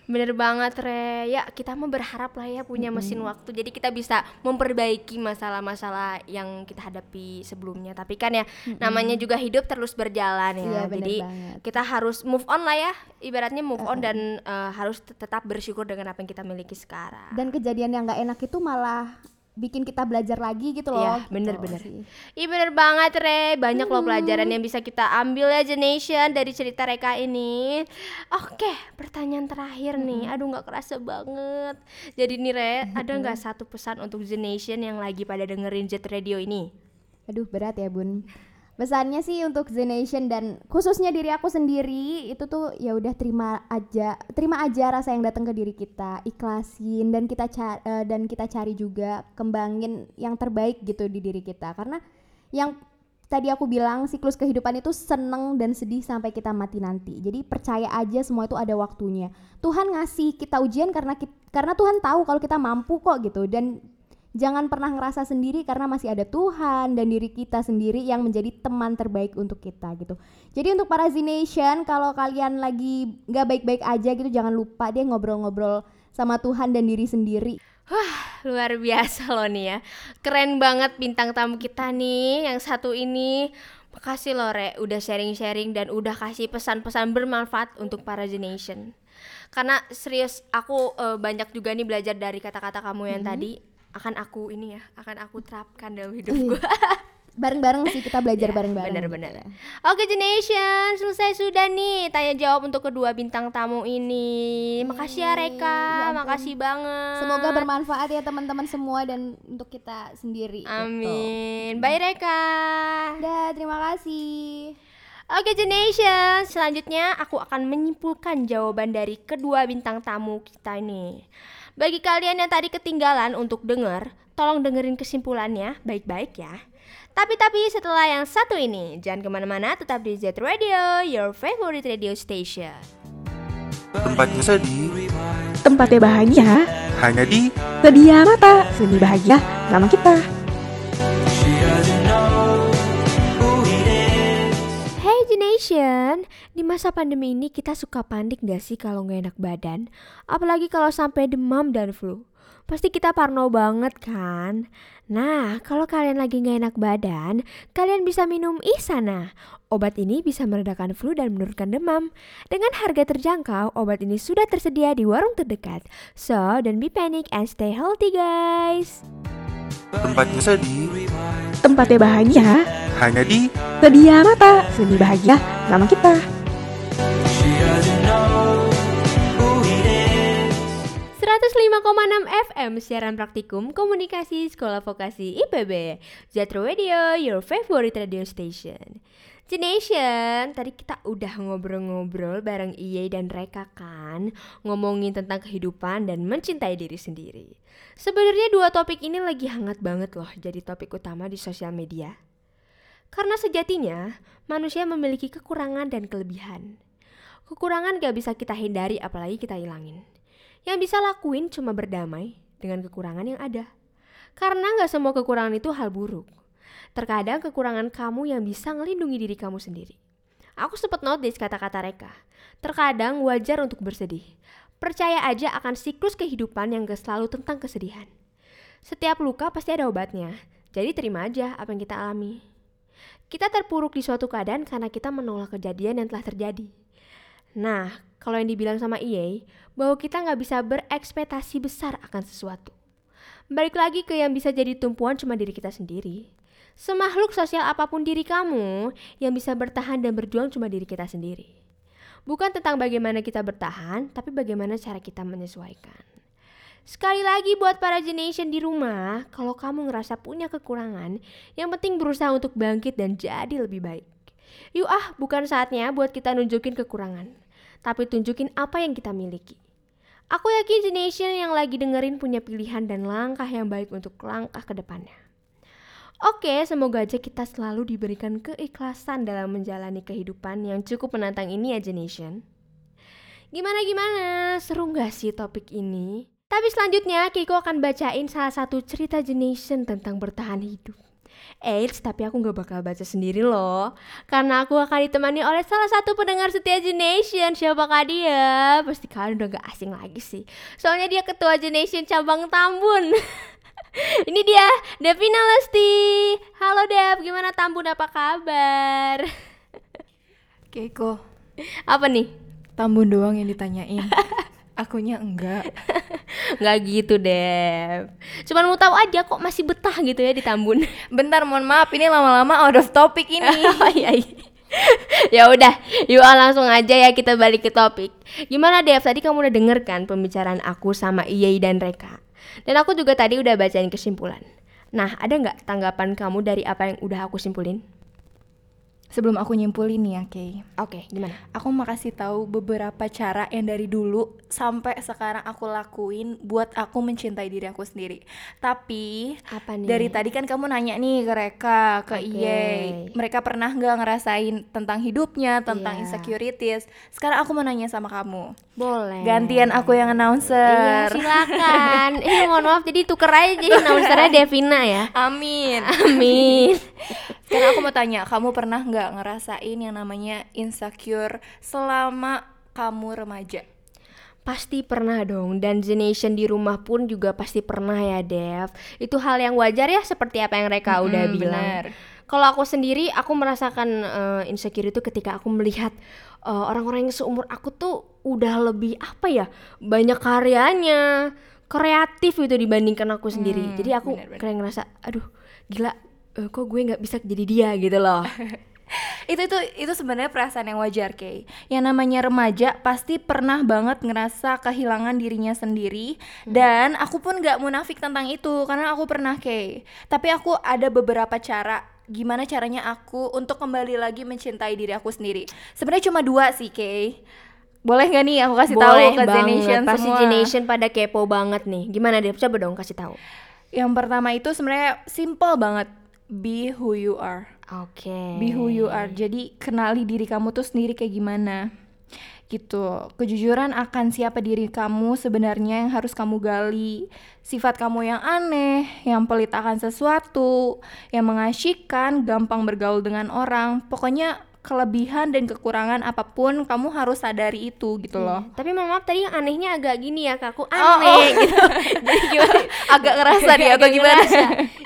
A: Bener banget Re. Ya kita mau berharap lah ya punya mesin waktu. Jadi kita bisa memperbaiki masalah-masalah yang kita hadapi sebelumnya. Tapi kan ya namanya juga hidup terus berjalan ya.
G: Iya, bener
A: Jadi
G: banget.
A: kita harus move on lah ya. Ibaratnya move on dan eh, harus tet- tetap bersyukur dengan apa yang kita miliki sekarang.
G: Dan kejadian yang nggak enak itu malah bikin kita belajar lagi gitu loh
A: Iya,
G: gitu.
A: bener-bener.
G: sih.
A: Iya. Bener banget Re, banyak loh pelajaran yang bisa kita ambil ya Generation dari cerita Reka ini. Oke, pertanyaan terakhir nih, aduh nggak kerasa banget. Jadi nih Re, ada nggak satu pesan untuk Generation yang lagi pada dengerin Jet Radio ini?
G: aduh berat ya bun pesannya sih untuk The dan khususnya diri aku sendiri itu tuh ya udah terima aja terima aja rasa yang datang ke diri kita ikhlasin dan kita ca- eh, dan kita cari juga kembangin yang terbaik gitu di diri kita. Karena yang tadi aku bilang siklus kehidupan itu seneng dan sedih sampai kita mati nanti. Jadi percaya aja semua itu ada waktunya. Tuhan ngasih kita ujian karena kit- karena Tuhan tahu kalau kita mampu kok gitu. Dan Jangan pernah ngerasa sendiri karena masih ada Tuhan dan diri kita sendiri yang menjadi teman terbaik untuk kita gitu. Jadi untuk para Z Nation kalau kalian lagi nggak baik-baik aja gitu jangan lupa deh ngobrol-ngobrol sama Tuhan dan diri sendiri.
A: Luar biasa loh nih ya. Keren banget bintang tamu kita nih Yang satu ini. Makasih loh Re. Udah sharing-sharing dan udah kasih pesan-pesan bermanfaat Untuk para Generation Karena serius aku eh, banyak juga nih belajar dari kata-kata kamu yang tadi Akan aku ini ya Akan aku terapkan dalam hidupku [LAUGHS]
G: Bareng-bareng sih kita belajar bareng-bareng.
A: Bener-bener
G: gitu ya.
A: Oke Generation Selesai sudah nih Tanya jawab untuk kedua bintang tamu ini Makasih ya Reka
G: ya ampun.
A: Makasih banget
G: Semoga bermanfaat ya teman-teman semua dan untuk kita sendiri. gitu.
A: Amin Bye Reka
G: Dah, terima kasih.
A: Oke Generation, selanjutnya aku akan menyimpulkan jawaban dari kedua bintang tamu kita ini. Bagi kalian yang tadi ketinggalan untuk denger, tolong dengerin kesimpulannya baik-baik ya. Tapi-tapi setelah yang satu ini, jangan ke mana-mana, tetap di Z Radio, your favorite radio station.
B: Tempatnya sedih,
C: Tempatnya bahagia,
B: hanya di
C: sedia mata, seni bahagia sama kita.
A: Hey Generation, di masa pandemi ini kita suka panik gak sih kalau nggak enak badan? Apalagi kalau sampai demam dan flu. Pasti kita parno banget kan? Nah, kalau kalian lagi nggak enak badan, kalian bisa minum Isana. Obat ini bisa meredakan flu dan menurunkan demam. Dengan harga terjangkau, obat ini sudah tersedia di warung terdekat. So, don't be panic and stay healthy guys.
B: Tempatnya sedih.
C: Tempatnya bahagia.
B: Hanya di
C: Sedia mata. Sendi bahagia sama kita.
A: 105,6 FM siaran praktikum komunikasi sekolah vokasi IPB Jatro Radio, your favorite radio station. Generation, tadi kita udah ngobrol-ngobrol bareng Iye dan Reka kan Ngomongin tentang kehidupan dan mencintai diri sendiri. Sebenarnya dua topik ini lagi hangat banget loh jadi topik utama di sosial media. Karena sejatinya, manusia memiliki kekurangan dan kelebihan. Kekurangan gak bisa kita hindari apalagi kita hilangin yang bisa lakuin cuma berdamai dengan kekurangan yang ada. Karena nggak semua kekurangan itu hal buruk. Terkadang kekurangan kamu yang bisa ngelindungi diri kamu sendiri. Aku sempat notice kata-kata Reka. Terkadang wajar untuk bersedih. Percaya aja akan siklus kehidupan yang gak selalu tentang kesedihan. Setiap luka pasti ada obatnya. Jadi terima aja apa yang kita alami. Kita terpuruk di suatu keadaan karena kita menolak kejadian yang telah terjadi. Nah, kalau yang dibilang sama EA, bahwa kita nggak bisa berekspektasi besar akan sesuatu. Balik lagi ke yang bisa jadi tumpuan cuma diri kita sendiri. Semakhluk sosial apa pun diri kamu, yang bisa bertahan dan berjuang cuma diri kita sendiri. Bukan tentang bagaimana kita bertahan, tapi bagaimana cara kita menyesuaikan. Sekali lagi buat para generation di rumah, kalau kamu ngerasa punya kekurangan, yang penting berusaha untuk bangkit dan jadi lebih baik. Yuk ah, bukan saatnya buat kita nunjukin kekurangan tapi tunjukin apa yang kita miliki. Aku yakin generation yang lagi dengerin punya pilihan dan langkah yang baik untuk langkah ke depannya. Oke, semoga aja kita selalu diberikan keikhlasan dalam menjalani kehidupan yang cukup menantang ini ya generation. Gimana-gimana, seru gak sih topik ini? Tapi selanjutnya Kiko akan bacain salah satu cerita generation tentang bertahan hidup. Eits, tapi aku gak bakal baca sendiri loh Karena aku akan ditemani oleh salah satu pendengar setia Generation Siapakah dia? Pasti kalian udah gak asing lagi sih Soalnya dia ketua Generation cabang Tambun [LAUGHS] Ini dia, Devina Lesti Halo Dev, gimana Tambun apa kabar? [LAUGHS]
H: Keiko,
A: Apa nih?
H: Tambun doang yang ditanyain. Akunya enggak. [LAUGHS]
A: Nggak gitu Dev Cuman mau tahu aja kok masih betah gitu ya di Tambun
H: Bentar, mohon maaf, ini lama-lama out of topic ini. [LAUGHS]
A: Oh, iya, iya. ya udah, yuk langsung aja ya kita balik ke topik. Gimana Dev? Tadi kamu udah denger kan pembicaraan aku sama Iyai dan Reka. Dan aku juga tadi udah bacain kesimpulan. Nah, ada nggak tanggapan kamu dari apa yang udah aku simpulin?
H: Sebelum aku nyimpulin nih ya, Kay.
A: Oke, gimana?
H: Aku mau kasih tahu beberapa cara yang dari dulu sampai sekarang aku lakuin buat aku mencintai diri aku sendiri. Tapi
A: Apa nih?
H: dari tadi kan kamu nanya nih ke Reka, ke
A: Oke.
H: Iye, mereka pernah nggak ngerasain tentang hidupnya, tentang
A: Iya.
H: insecurities. Sekarang aku mau nanya sama kamu.
A: Boleh.
H: Gantian aku yang
A: Iya,
H: announcer.
A: silakan. [LAUGHS] eh, mohon maaf jadi tuker aja jadi announcernya Devina ya.
H: Amin.
A: Amin. [LAUGHS]
H: Sekarang aku mau tanya, kamu pernah nggak ngerasain yang namanya insecure selama kamu remaja?
A: Pasti pernah dong dan Generation di rumah pun juga pasti pernah ya Dev. Itu hal yang wajar ya seperti apa yang mereka udah
H: Mm-mm,
A: bilang. Kalau aku sendiri aku merasakan eh, insecure itu ketika aku melihat eh, orang-orang yang seumur aku tuh udah lebih apa ya banyak karyanya kreatif gitu dibandingkan aku sendiri.
H: Hmm,
A: Jadi aku kayak ngerasa aduh gila eh, kok gue nggak bisa jadi dia gitu loh [LAUGHS] [LAUGHS]
H: itu itu itu sebenarnya perasaan yang wajar Kay. Yang namanya remaja pasti pernah banget ngerasa kehilangan dirinya sendiri. Dan aku pun nggak munafik tentang itu karena aku pernah Kay. Tapi aku ada beberapa cara gimana caranya aku untuk kembali lagi mencintai diri aku sendiri. Sebenarnya cuma dua sih Kay. Boleh nggak nih aku kasih tahu ke Zenation
A: Pasti
H: semua?
A: Pada kepo banget nih. Gimana Dev? Coba dong kasih tahu.
H: Yang pertama itu sebenarnya simple banget. Be who you are
A: Oke.
H: Be who you are. Jadi kenali diri kamu tuh sendiri kayak gimana. Gitu. Kejujuran akan siapa diri kamu sebenarnya yang harus kamu gali. Sifat kamu yang aneh, yang pelit akan sesuatu, yang mengasyikkan, gampang bergaul dengan orang. Pokoknya kelebihan dan kekurangan apa pun kamu harus sadari itu gitu loh
A: Iya. Tapi mohon maaf tadi yang anehnya agak gini ya kak, aku
H: Oh,
A: aneh
H: oh. [LAUGHS]
A: gitu. Jadi gimana? [LAUGHS]
H: agak ngerasa nih atau gimana.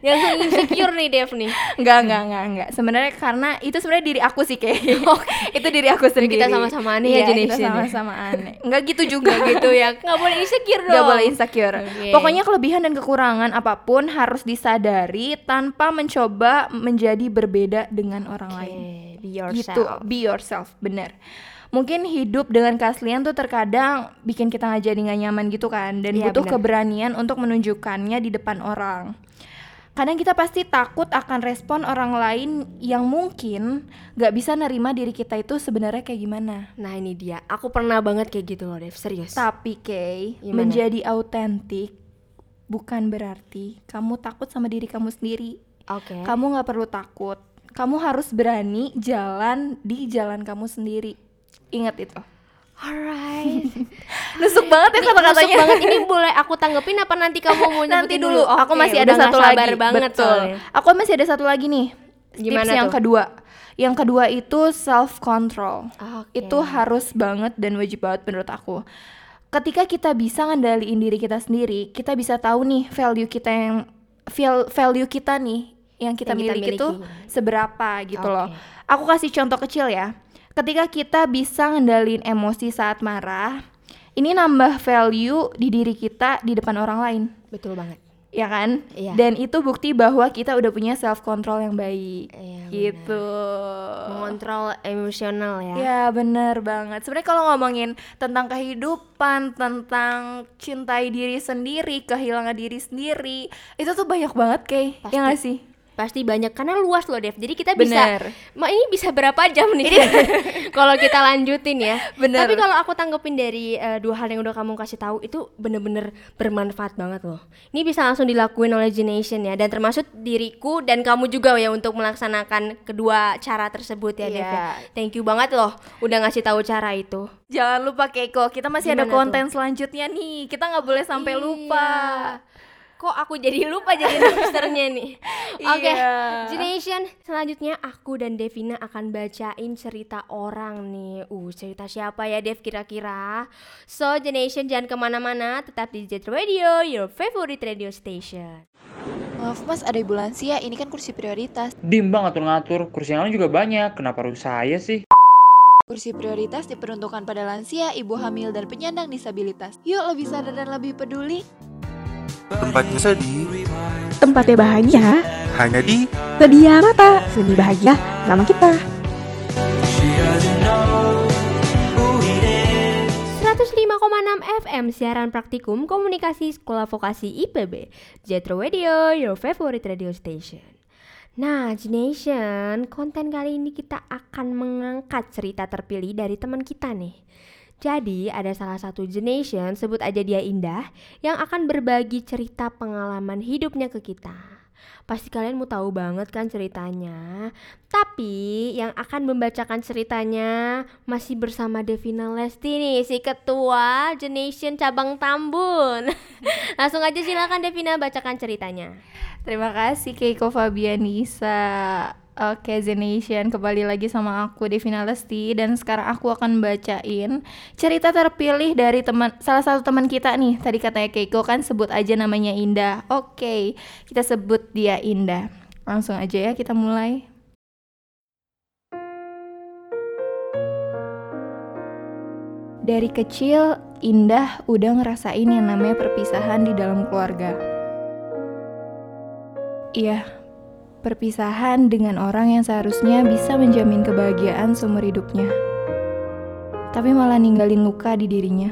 A: Langsung insecure nih Dev nih.
H: Enggak, enggak, enggak, enggak. Sebenarnya karena itu sebenarnya diri aku sih kayak. [LAUGHS] itu diri aku sendiri.
A: kita sama-sama aneh ya,
H: Iya, kita
A: Generation ya.
H: sama-sama aneh. Enggak gitu juga
A: gitu ya. Nggak boleh insecure dong.
H: Enggak boleh insecure.
A: Oke.
H: Pokoknya kelebihan dan kekurangan apa pun harus disadari tanpa mencoba menjadi berbeda dengan orang lain.
A: Be
H: Gitu,
A: yourself.
H: be yourself, bener. Mungkin hidup dengan keaslian tuh terkadang bikin kita nggak jadi nggak nyaman gitu kan, dan
A: Iya,
H: butuh
A: bener.
H: keberanian untuk menunjukkannya di depan orang. Kadang kita pasti takut akan respon orang lain yang mungkin nggak bisa nerima diri kita itu sebenarnya kayak gimana.
A: Nah ini dia, aku pernah banget kayak gitu loh Dev, serius.
H: Tapi Kay,
A: Gimana?
H: menjadi autentik bukan berarti kamu takut sama diri kamu sendiri.
A: Oke.
H: Kamu nggak perlu takut. Kamu harus berani jalan di jalan kamu sendiri. Ingat itu.
A: Alright. [LAUGHS]
H: Nusuk banget ya kata-katanya.
A: nusuk banget. Ini boleh aku tanggepin apa nanti kamu mau
H: Nanti dulu. aku
A: Oke,
H: masih ada satu lagi.
A: banget
H: Betul.
A: soalnya.
H: Aku masih ada satu lagi nih.
A: Gimana
H: Tips yang
A: tuh?
H: kedua. Yang kedua itu self control.
A: Oke.
H: Itu harus banget dan wajib banget menurut aku. Ketika kita bisa ngendaliin diri kita sendiri, kita bisa tahu nih value kita yang val- value kita nih yang kita
A: Yang kita
H: miliki tuh
A: miliki.
H: seberapa gitu
A: Oke.
H: loh. Aku kasih contoh kecil ya. Ketika kita bisa ngendaliin emosi saat marah, ini nambah value di diri kita di depan orang lain
A: Betul banget.
H: ya kan?
A: Iya.
H: Dan itu bukti bahwa kita udah punya self control yang baik.
A: Iya,
H: gitu.
A: Mengontrol emosional ya.
H: Ya bener banget. Sebenarnya kalau ngomongin tentang kehidupan, tentang cintai diri sendiri, kehilangan diri sendiri, itu tuh banyak banget kayak,
A: Pasti.
H: ya gak sih?
A: Pasti banyak karena luas loh Dev. Jadi kita bisa
H: Bener.
A: Ma ini bisa berapa jam nih [LAUGHS] kalau kita lanjutin ya.
H: Bener.
A: Tapi kalau aku tanggepin dari eh, dua hal yang udah kamu kasih tahu itu bener-bener bermanfaat banget loh. Ini bisa langsung dilakuin oleh Generation ya dan termasuk diriku dan kamu juga ya untuk melaksanakan kedua cara tersebut ya Dev.
H: Iya.
A: ya. Thank you banget loh udah ngasih tahu cara itu.
H: Jangan lupa Keiko, kita masih ada
A: Gimana
H: konten selanjutnya nih. Kita nggak boleh sampai
A: Iya.
H: lupa.
A: Kok aku jadi lupa jadi posternya nih. [LAUGHS] Oke,
H: Iya.
A: Generation selanjutnya aku dan Devina akan bacain cerita orang nih. Uh, cerita siapa ya Dev kira-kira? So Generation jangan ke mana-mana, tetap di Jet Radio, your favorite radio station.
I: Maaf mas, ada ibu lansia, ini kan kursi prioritas.
J: Dimbang ngatur-ngatur, kursi yang lain juga banyak, kenapa harus saya sih?
I: Kursi prioritas diperuntukkan pada lansia, ibu hamil, dan penyandang disabilitas. Yuk lebih sadar dan lebih peduli.
B: Tempatnya sedih,
C: Tempatnya bahagia,
B: hanya di
C: sedia mata, seni bahagia sama kita.
A: 105,6 FM siaran praktikum komunikasi sekolah vokasi IPB Jetro Radio, your favorite radio station. Nah, Generation, konten kali ini kita akan mengangkat cerita terpilih dari teman kita nih Jadi, ada salah satu Generation, sebut aja dia Indah Yang akan berbagi cerita pengalaman hidupnya ke kita Pasti kalian mau tahu banget kan ceritanya. Tapi yang akan membacakan ceritanya masih bersama Devina Lesti nih, si ketua Generation Cabang Tambun. [LAUGHS] Langsung aja silakan Devina bacakan ceritanya.
H: Terima kasih Keiko Fabianisa. Oke, Zenation kembali lagi sama aku Devina Lesti dan sekarang aku akan bacain cerita terpilih dari teman salah satu teman kita nih. Tadi katanya Keiko kan sebut aja namanya Indah. Oke, kita sebut dia Indah. Langsung aja ya kita mulai. Dari kecil, Indah udah ngerasain yang namanya perpisahan di dalam keluarga. Iya, perpisahan dengan orang yang seharusnya bisa menjamin kebahagiaan seumur hidupnya. Tapi malah ninggalin luka di dirinya.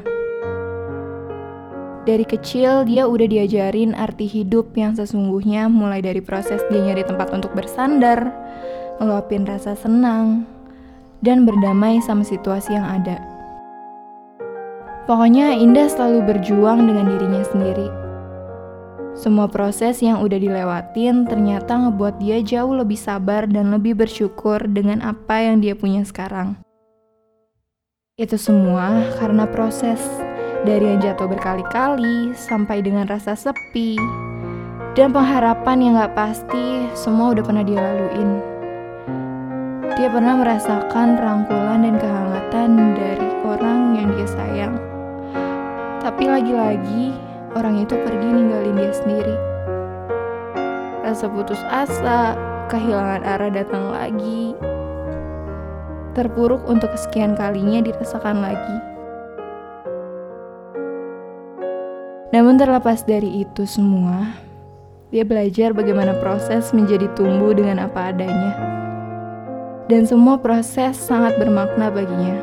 H: Dari kecil dia udah diajarin arti hidup yang sesungguhnya mulai dari proses dia nyari tempat untuk bersandar, ngeluapin rasa senang, dan berdamai sama situasi yang ada. Pokoknya Indah selalu berjuang dengan dirinya sendiri. Semua proses yang udah dilewatin ternyata ngebuat dia jauh lebih sabar dan lebih bersyukur dengan apa yang dia punya sekarang. Itu semua karena proses dari yang jatuh berkali-kali sampai dengan rasa sepi dan pengharapan yang gak pasti semua udah pernah dia laluin. Dia pernah merasakan rangkulan dan kehangatan dari orang yang dia sayang. Tapi lagi-lagi, orang itu pergi ninggalin dia sendiri. Rasa putus asa, kehilangan arah datang lagi. Terpuruk untuk kesekian kalinya dirasakan lagi. Namun terlepas dari itu semua, dia belajar bagaimana proses menjadi tumbuh dengan apa adanya. Dan semua proses sangat bermakna baginya.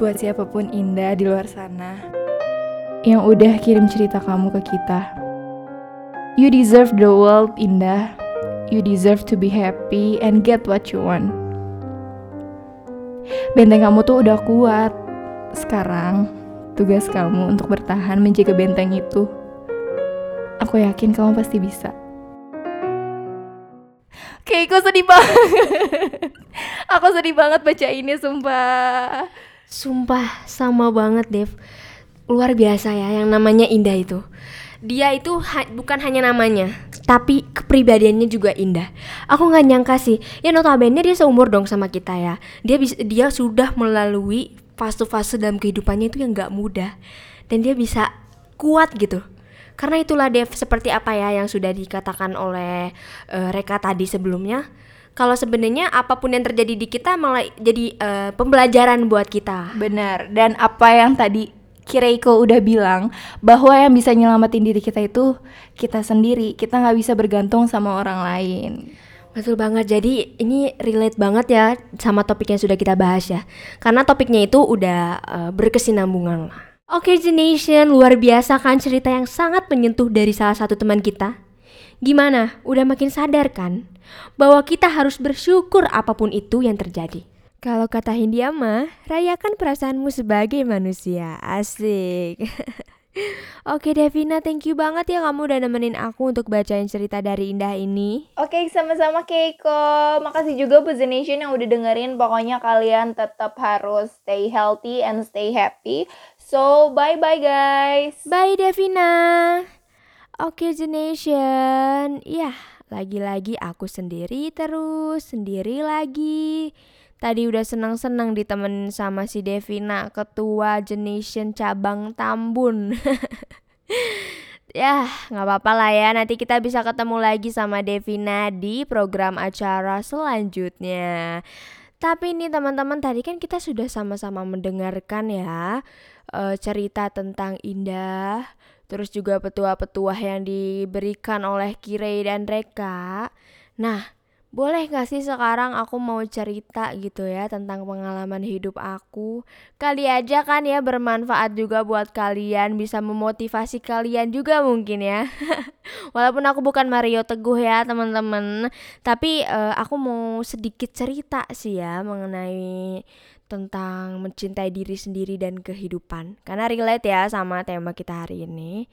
H: Buat siapa pun Indah di luar sana yang udah kirim cerita kamu ke kita. You deserve the world, Indah. You deserve to be happy and get what you want. Benteng kamu tuh udah kuat. Sekarang, tugas kamu untuk bertahan menjaga benteng itu. Aku yakin kamu pasti bisa. Keiko sedih banget. Aku sedih banget baca ini, sumpah.
A: Sumpah sama banget Dev Luar biasa ya yang namanya Indah itu. Dia itu ha bukan hanya namanya Tapi kepribadiannya juga indah. Aku nggak nyangka sih Ya notabene dia seumur dong sama kita ya. Dia bisa dia sudah melalui fase-fase dalam kehidupannya itu yang nggak mudah. Dan dia bisa kuat gitu. Karena itulah Dev seperti apa ya yang sudah dikatakan oleh uh, Reka tadi sebelumnya. Kalau sebenarnya apa pun yang terjadi di kita malah jadi uh, pembelajaran buat kita.
H: Benar. Dan apa yang tadi Kireiko udah bilang bahwa yang bisa nyelamatin diri kita itu kita sendiri. Kita nggak bisa bergantung sama orang lain.
A: Betul banget. Jadi ini relate banget ya sama topik yang sudah kita bahas ya. Karena topiknya itu udah uh, berkesinambungan lah. Oke okay, Nation, luar biasa kan cerita yang sangat menyentuh dari salah satu teman kita? Gimana? Udah makin sadar kan? Bahwa kita harus bersyukur apa pun itu yang terjadi. Kalau kata Hindia mah, rayakan perasaanmu sebagai manusia. Asik. [LAUGHS] Oke Devina, thank you banget ya kamu udah nemenin aku untuk bacain cerita dari Indah ini.
H: Oke, sama-sama Keiko. Makasih juga buat The Nation yang udah dengerin. Pokoknya kalian tetap harus stay healthy and stay happy. So, bye-bye guys.
A: Bye Devina. Oke The Nation. Ya, lagi-lagi aku sendiri terus, sendiri lagi. Tadi udah senang-senang ditemenin sama si Devina, ketua Generation cabang Tambun. [LAUGHS] ya, nggak apa-apa lah ya. Nanti kita bisa ketemu lagi sama Devina di program acara selanjutnya. Tapi ini teman-teman tadi kan kita sudah sama-sama mendengarkan ya uh, cerita tentang Indah, terus juga petua-petua yang diberikan oleh Kirei dan Reka. Nah, boleh gak sih sekarang aku mau cerita gitu ya tentang pengalaman hidup aku? Kali aja kan ya bermanfaat juga buat kalian Bisa memotivasi kalian juga mungkin ya. [LAUGHS] Walaupun aku bukan Mario Teguh ya teman-teman. Tapi uh, aku mau sedikit cerita sih ya mengenai tentang mencintai diri sendiri dan kehidupan. Karena relate ya sama tema kita hari ini.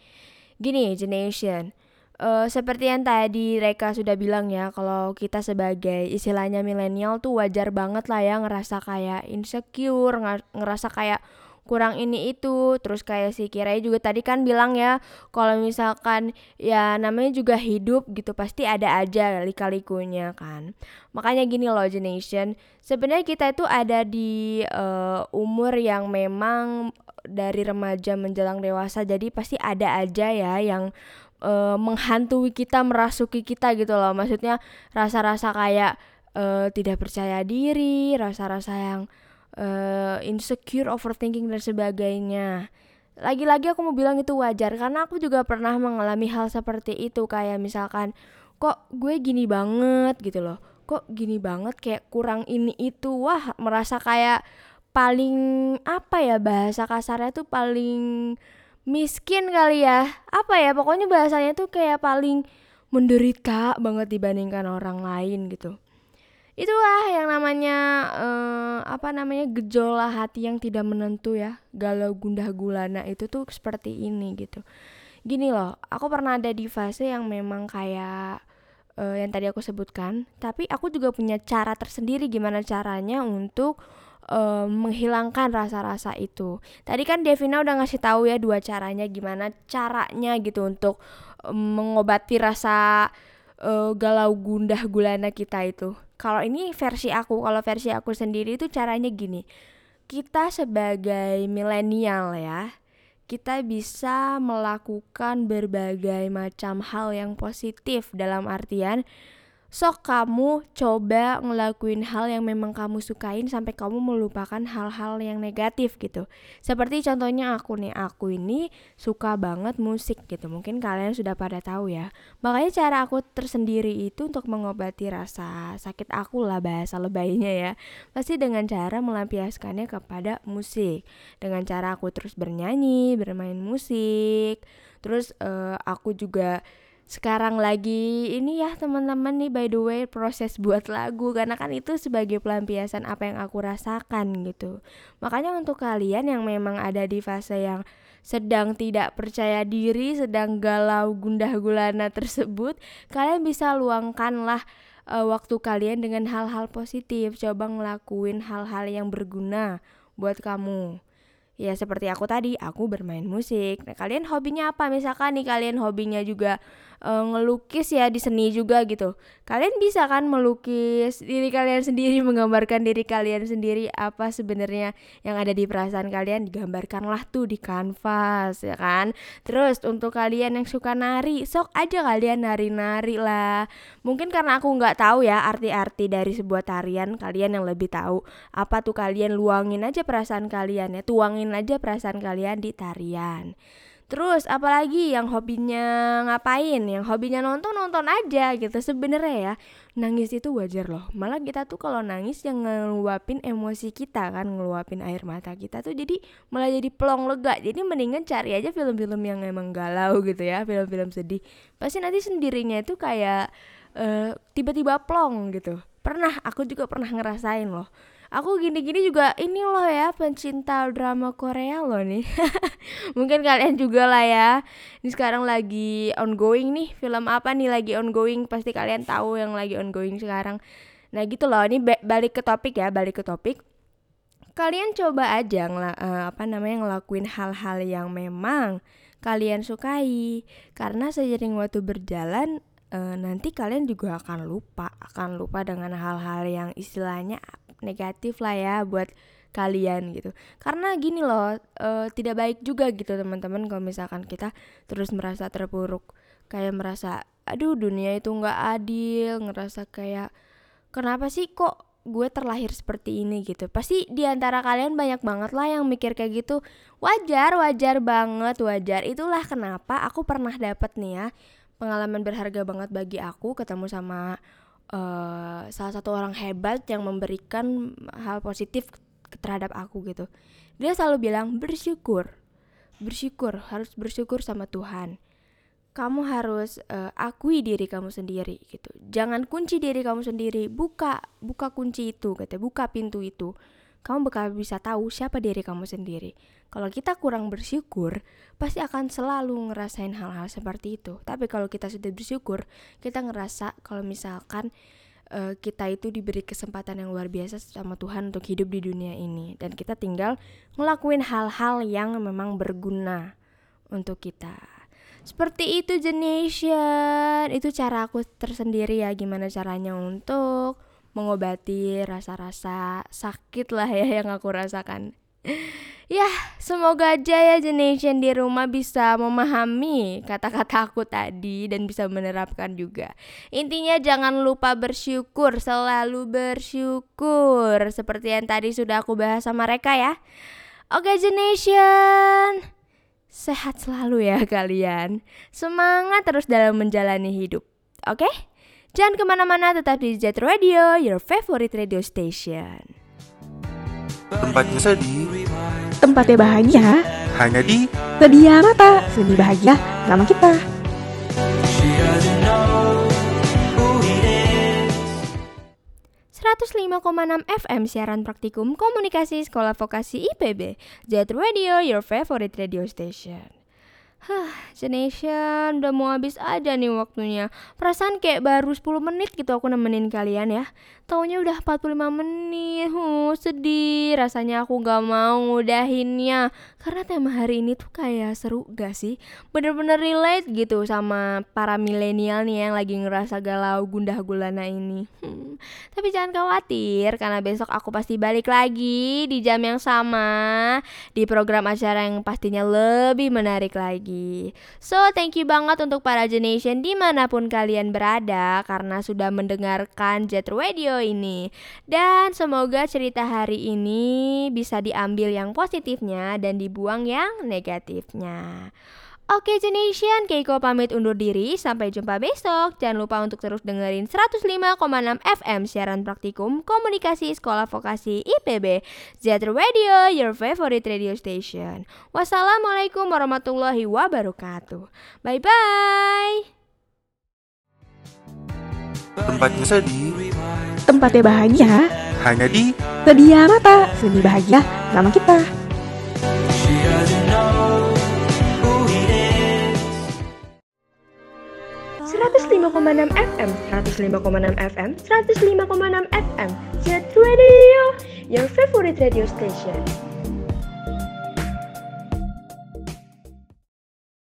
A: Gini Generation Uh, seperti yang tadi Reka sudah bilang ya, kalau kita sebagai istilahnya milenial tuh wajar banget lah ya ngerasa kayak insecure, ngerasa kayak kurang ini itu. Terus kayak si Kirai juga tadi kan bilang ya kalau misalkan ya namanya juga hidup gitu pasti ada aja lika-likunya kan. Makanya gini loh Generation sebenarnya kita itu ada di uh, umur yang memang dari remaja menjelang dewasa jadi pasti ada aja ya yang uh, menghantui kita, merasuki kita gitu loh. Maksudnya rasa-rasa kayak uh, tidak percaya diri, rasa-rasa yang uh, insecure, overthinking dan sebagainya. Lagi-lagi aku mau bilang itu wajar karena aku juga pernah mengalami hal seperti itu kayak misalkan kok gue gini banget gitu loh. Kok gini banget kayak kurang ini itu. Wah, merasa kayak paling apa ya bahasa kasarnya tuh paling miskin kali ya. Apa ya pokoknya bahasanya tuh kayak paling menderita banget dibandingkan orang lain gitu. Itulah yang namanya uh, apa namanya gejolak hati yang tidak menentu ya. Galau gundah gulana itu tuh seperti ini gitu. Gini loh aku pernah ada di fase yang memang kayak uh, yang tadi aku sebutkan. Tapi aku juga punya cara tersendiri gimana caranya untuk um, menghilangkan rasa-rasa itu. Tadi kan Devina udah ngasih tahu ya dua caranya gimana caranya gitu untuk um, mengobati rasa uh, galau gundah gulana kita itu. kalau ini versi aku kalau versi aku sendiri itu caranya gini kita sebagai milenial ya kita bisa melakukan berbagai macam hal yang positif dalam artian Sok kamu coba ngelakuin hal yang memang kamu sukain sampai kamu melupakan hal-hal yang negatif gitu. Seperti contohnya aku nih, aku ini suka banget musik gitu. Mungkin kalian sudah pada tahu ya. Makanya cara aku tersendiri itu untuk mengobati rasa sakit aku lah bahasa lebaynya ya. Pasti dengan cara melampiaskannya kepada musik. Dengan cara aku terus bernyanyi, bermain musik. Terus uh, aku juga sekarang lagi ini ya teman-teman nih by the way proses buat lagu. Karena kan itu sebagai pelampiasan apa yang aku rasakan gitu. Makanya untuk kalian yang memang ada di fase yang sedang tidak percaya diri sedang galau gundah gulana [LAUGHS] tersebut kalian bisa luangkanlah uh, waktu kalian dengan hal-hal positif. Coba ngelakuin hal-hal yang berguna buat kamu. Ya seperti aku tadi aku bermain musik. Nah kalian hobinya apa? Misalkan nih kalian hobinya juga uh, ngelukis ya di seni juga gitu. Kalian bisa kan melukis diri kalian sendiri [LAUGHS] menggambarkan diri kalian sendiri apa sebenarnya yang ada di perasaan kalian digambarkanlah tuh di kanvas ya kan? Terus untuk kalian yang suka nari sok aja kalian nari-nari lah. Mungkin karena aku nggak tahu ya arti-arti dari sebuah tarian kalian yang lebih tahu apa tuh kalian luangin aja perasaan kalian ya tuangin aja perasaan kalian di tarian. Terus apalagi yang hobinya ngapain, yang hobinya nonton nonton aja gitu sebenarnya ya. Nangis itu wajar loh. Malah kita tuh kalau nangis yang ngeluapin emosi kita kan, ngeluapin air mata kita tuh jadi malah jadi plong lega. Jadi mendingan cari aja film-film yang emang galau gitu ya, film-film sedih. Pasti nanti sendirinya itu kayak uh, tiba-tiba plong gitu. Pernah, aku juga pernah ngerasain loh aku gini-gini juga ini loh ya pencinta drama Korea loh nih. [LAUGHS] Mungkin kalian juga lah ya. Ini sekarang lagi ongoing nih film apa nih lagi ongoing? Pasti kalian tahu yang lagi ongoing sekarang. Nah gitu loh ini balik ke topik ya balik ke topik. Kalian coba aja ngela uh, apa namanya ngelakuin hal-hal yang memang kalian sukai. Karena seiring waktu berjalan uh, nanti kalian juga akan lupa akan lupa dengan hal-hal yang istilahnya negatif lah ya buat kalian gitu. Karena gini loh uh, tidak baik juga gitu teman-teman kalau misalkan kita terus merasa terpuruk. Kayak merasa aduh dunia itu nggak adil. Ngerasa kayak kenapa sih kok gue terlahir seperti ini? Gitu. Pasti di antara kalian banyak banget lah yang mikir kayak gitu. Wajar wajar banget wajar. Itulah kenapa aku pernah dapet nih ya pengalaman berharga banget bagi aku ketemu sama uh, salah satu orang hebat yang memberikan hal positif terhadap aku gitu. Dia selalu bilang bersyukur. Bersyukur. Harus bersyukur sama Tuhan. Kamu harus uh, akui diri kamu sendiri gitu. Jangan kunci diri kamu sendiri. Buka buka kunci itu gitu buka pintu itu kamu bakal bisa tahu siapa diri kamu sendiri. Kalau kita kurang bersyukur, pasti akan selalu ngerasain hal-hal seperti itu. Tapi kalau kita sudah bersyukur, kita ngerasa kalau misalkan uh, kita itu diberi kesempatan yang luar biasa sama Tuhan untuk hidup di dunia ini dan kita tinggal ngelakuin hal-hal yang memang berguna untuk kita. Seperti itu generation, itu cara aku tersendiri ya gimana caranya untuk mengobati rasa-rasa sakit lah ya yang aku rasakan. [LAUGHS] Ya, semoga aja ya generation di rumah bisa memahami kata-kata aku tadi dan bisa menerapkan juga. Intinya jangan lupa bersyukur, selalu bersyukur seperti yang tadi sudah aku bahas sama mereka ya. Oke generation, sehat selalu ya [LAUGHS] kalian. Semangat terus dalam menjalani hidup. Oke? Jangan ke mana-mana, tetap di Jet Radio, your favorite radio station.
B: Tempatnya sedih,
C: Tempatnya bahagia,
B: hanya di
C: sedia mata, sedih bahagia sama kita.
A: FM siaran praktikum komunikasi sekolah vokasi IPB Jet Radio your favorite radio station Hah, Generation udah mau habis aja nih waktunya. Perasaan kayak baru 10 menit gitu aku nemenin kalian ya. Taunya udah 45 menit. Huh, sedih. Rasanya aku gak mau ngudahinnya. Karena tema hari ini tuh kayak seru gak sih? Bener-bener relate gitu sama para milenial nih yang lagi ngerasa galau gundah gulana ini. Hmm, Tapi jangan khawatir karena besok aku pasti balik lagi di jam yang sama di program acara yang pastinya lebih menarik lagi. So thank you banget untuk para Generation di mana pun kalian berada karena sudah mendengarkan Jet Radio ini. Dan semoga cerita hari ini bisa diambil yang positifnya dan dibuang yang negatifnya. Oke Generation, Keiko pamit undur diri. Sampai jumpa besok. Jangan lupa untuk terus dengerin 105,6 FM siaran praktikum komunikasi sekolah vokasi IPB. Z Radio, your favorite radio station. Wassalamualaikum warahmatullahi wabarakatuh. Bye bye.
B: Tempatnya sedih,
C: Tempatnya bahagia.
B: hanya di
C: Sedia mata. Sedih bahagia sama kita.
A: Enam FM, 105,6 FM, 105,6 FM, Jet Radio, your favorite radio station.